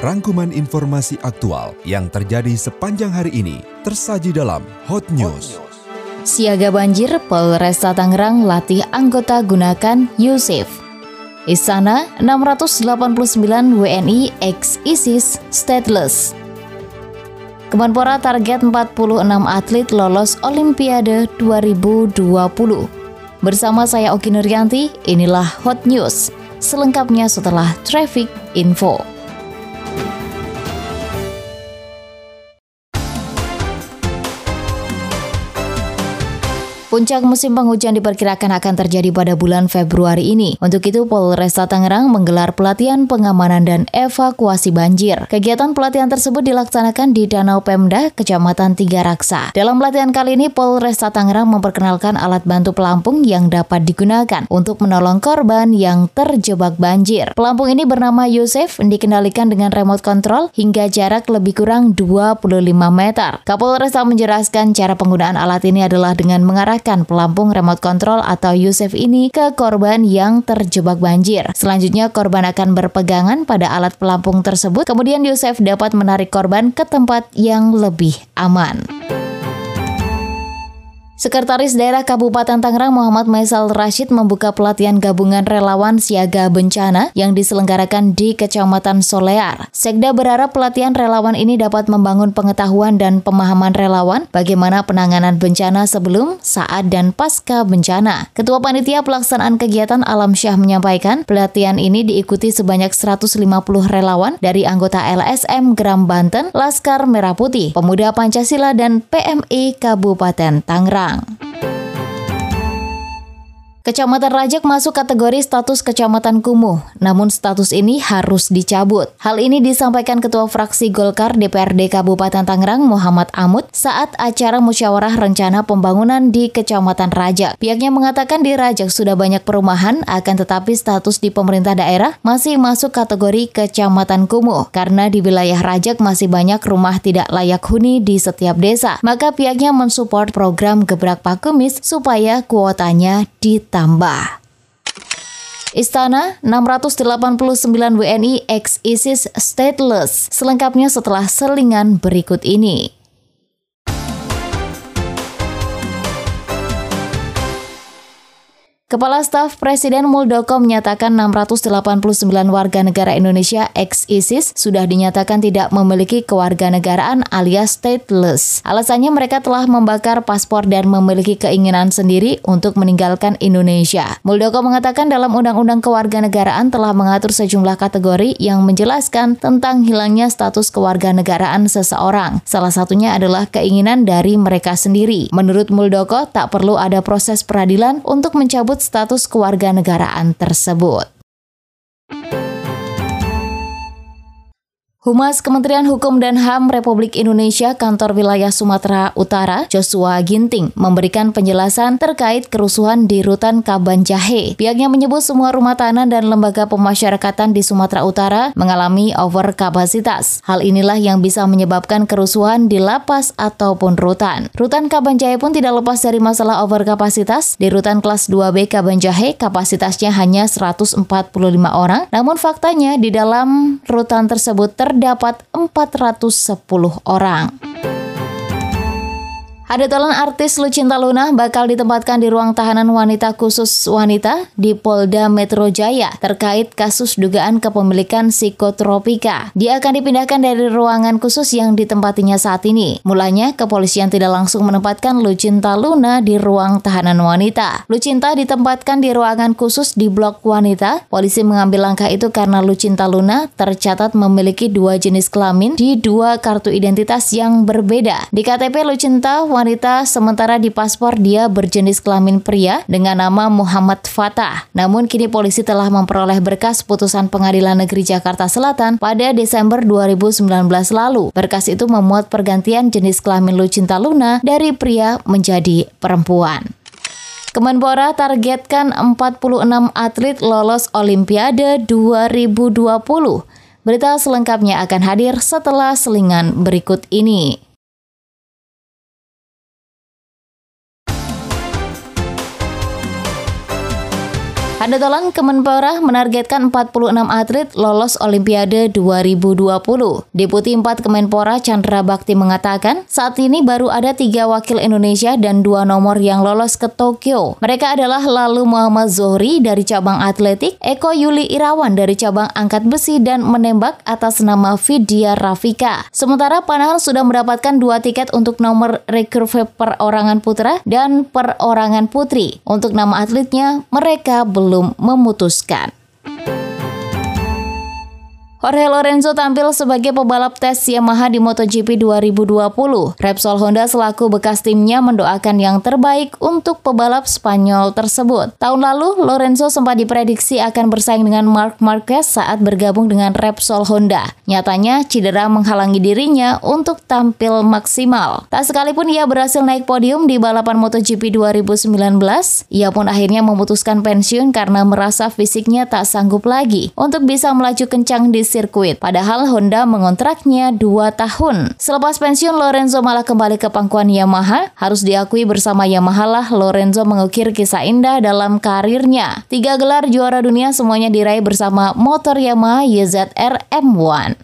Rangkuman informasi aktual yang terjadi sepanjang hari ini tersaji dalam Hot News. Siaga banjir Polresta Tangerang latih anggota gunakan Yusuf. Istana 689 WNI ex ISIS stateless. Kemenpora target 46 atlet lolos Olimpiade 2020. Bersama saya Oki Nuryanti, inilah Hot News. Selengkapnya setelah Traffic Info. Puncak musim penghujan diperkirakan akan terjadi pada bulan Februari ini. Untuk itu, Polresta Tangerang menggelar pelatihan pengamanan dan evakuasi banjir. Kegiatan pelatihan tersebut dilaksanakan di Danau Pemda, Kecamatan Tiga Raksa. Dalam pelatihan kali ini, Polresta Tangerang memperkenalkan alat bantu pelampung yang dapat digunakan untuk menolong korban yang terjebak banjir. Pelampung ini bernama Yusuf, dikendalikan dengan remote control hingga jarak lebih kurang 25 meter. Kapolresta menjelaskan cara penggunaan alat ini adalah dengan mengarah mengarahkan pelampung remote control atau Yusuf ini ke korban yang terjebak banjir. Selanjutnya korban akan berpegangan pada alat pelampung tersebut, kemudian Yusuf dapat menarik korban ke tempat yang lebih aman. Sekretaris Daerah Kabupaten Tangerang Muhammad Maisal Rashid membuka pelatihan gabungan relawan siaga bencana yang diselenggarakan di Kecamatan Solear. Sekda berharap pelatihan relawan ini dapat membangun pengetahuan dan pemahaman relawan bagaimana penanganan bencana sebelum, saat, dan pasca bencana. Ketua Panitia Pelaksanaan Kegiatan Alam Syah menyampaikan pelatihan ini diikuti sebanyak 150 relawan dari anggota LSM Gram Banten, Laskar Merah Putih, Pemuda Pancasila, dan PMI Kabupaten Tangerang. 음 Kecamatan Rajak masuk kategori status Kecamatan Kumuh, namun status ini harus dicabut. Hal ini disampaikan Ketua Fraksi Golkar DPRD Kabupaten Tangerang Muhammad Amut saat acara musyawarah rencana pembangunan di Kecamatan Rajak. Pihaknya mengatakan di Rajak sudah banyak perumahan, akan tetapi status di pemerintah daerah masih masuk kategori Kecamatan Kumuh karena di wilayah Rajak masih banyak rumah tidak layak huni di setiap desa. Maka pihaknya mensupport program Gebrak Pakumis supaya kuotanya di ditambah. Istana 689 WNI ex ISIS stateless. Selengkapnya setelah selingan berikut ini. Kepala Staf Presiden Muldoko menyatakan 689 warga negara Indonesia ex-ISIS sudah dinyatakan tidak memiliki kewarganegaraan alias stateless. Alasannya mereka telah membakar paspor dan memiliki keinginan sendiri untuk meninggalkan Indonesia. Muldoko mengatakan dalam Undang-Undang Kewarganegaraan telah mengatur sejumlah kategori yang menjelaskan tentang hilangnya status kewarganegaraan seseorang. Salah satunya adalah keinginan dari mereka sendiri. Menurut Muldoko, tak perlu ada proses peradilan untuk mencabut status kewarganegaraan tersebut. Humas Kementerian Hukum dan HAM Republik Indonesia Kantor Wilayah Sumatera Utara, Joshua Ginting, memberikan penjelasan terkait kerusuhan di Rutan Kaban Jahe. Pihaknya menyebut semua rumah tahanan dan lembaga pemasyarakatan di Sumatera Utara mengalami overkapasitas. Hal inilah yang bisa menyebabkan kerusuhan di lapas ataupun rutan. Rutan Kaban Jahe pun tidak lepas dari masalah overkapasitas. Di Rutan kelas 2B Kaban Jahe, kapasitasnya hanya 145 orang, namun faktanya di dalam rutan tersebut ter terdapat 410 orang. Hadetolan artis Lucinta Luna bakal ditempatkan di ruang tahanan wanita khusus wanita di Polda Metro Jaya terkait kasus dugaan kepemilikan psikotropika. Dia akan dipindahkan dari ruangan khusus yang ditempatinya saat ini. Mulanya, kepolisian tidak langsung menempatkan Lucinta Luna di ruang tahanan wanita. Lucinta ditempatkan di ruangan khusus di blok wanita. Polisi mengambil langkah itu karena Lucinta Luna tercatat memiliki dua jenis kelamin di dua kartu identitas yang berbeda. Di KTP Lucinta, wanita sementara di paspor dia berjenis kelamin pria dengan nama Muhammad Fatah. Namun kini polisi telah memperoleh berkas putusan Pengadilan Negeri Jakarta Selatan pada Desember 2019 lalu. Berkas itu memuat pergantian jenis kelamin Lucinta Luna dari pria menjadi perempuan. Kemenpora targetkan 46 atlet lolos Olimpiade 2020. Berita selengkapnya akan hadir setelah selingan berikut ini. Handetolan Kemenpora menargetkan 46 atlet lolos Olimpiade 2020. Deputi 4 Kemenpora Chandra Bakti mengatakan, saat ini baru ada tiga wakil Indonesia dan dua nomor yang lolos ke Tokyo. Mereka adalah lalu Muhammad Zohri dari cabang atletik, Eko Yuli Irawan dari cabang angkat besi dan menembak atas nama Vidya Rafika. Sementara Panahan sudah mendapatkan dua tiket untuk nomor recurve perorangan putra dan perorangan putri. Untuk nama atletnya, mereka belum belum memutuskan. Jorge Lorenzo tampil sebagai pebalap tes Yamaha di MotoGP 2020. Repsol Honda selaku bekas timnya mendoakan yang terbaik untuk pebalap Spanyol tersebut. Tahun lalu, Lorenzo sempat diprediksi akan bersaing dengan Mark Marquez saat bergabung dengan Repsol Honda. Nyatanya, cedera menghalangi dirinya untuk tampil maksimal. Tak sekalipun ia berhasil naik podium di balapan MotoGP 2019, ia pun akhirnya memutuskan pensiun karena merasa fisiknya tak sanggup lagi untuk bisa melaju kencang di sirkuit. Padahal Honda mengontraknya 2 tahun. Selepas pensiun, Lorenzo malah kembali ke pangkuan Yamaha. Harus diakui bersama Yamaha lah Lorenzo mengukir kisah indah dalam karirnya. Tiga gelar juara dunia semuanya diraih bersama motor Yamaha YZR M1.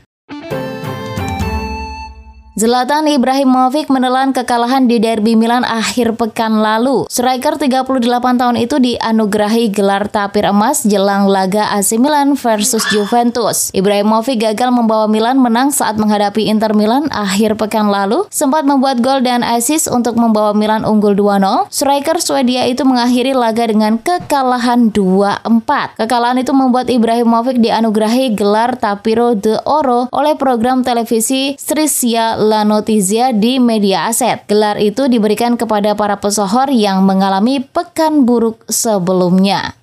Zlatan Ibrahimovic menelan kekalahan di Derby Milan akhir pekan lalu. Striker 38 tahun itu dianugerahi gelar tapir emas jelang laga AC Milan versus Juventus. Ibrahimovic gagal membawa Milan menang saat menghadapi Inter Milan akhir pekan lalu, sempat membuat gol dan assist untuk membawa Milan unggul 2-0. Striker Swedia itu mengakhiri laga dengan kekalahan 2-4. Kekalahan itu membuat Ibrahimovic dianugerahi gelar Tapiro de Oro oleh program televisi Strisia La Notizia di media aset. Gelar itu diberikan kepada para pesohor yang mengalami pekan buruk sebelumnya.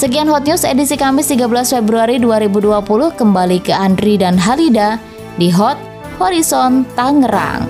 Sekian Hot News edisi Kamis 13 Februari 2020 kembali ke Andri dan Halida di Hot Horizon Tangerang.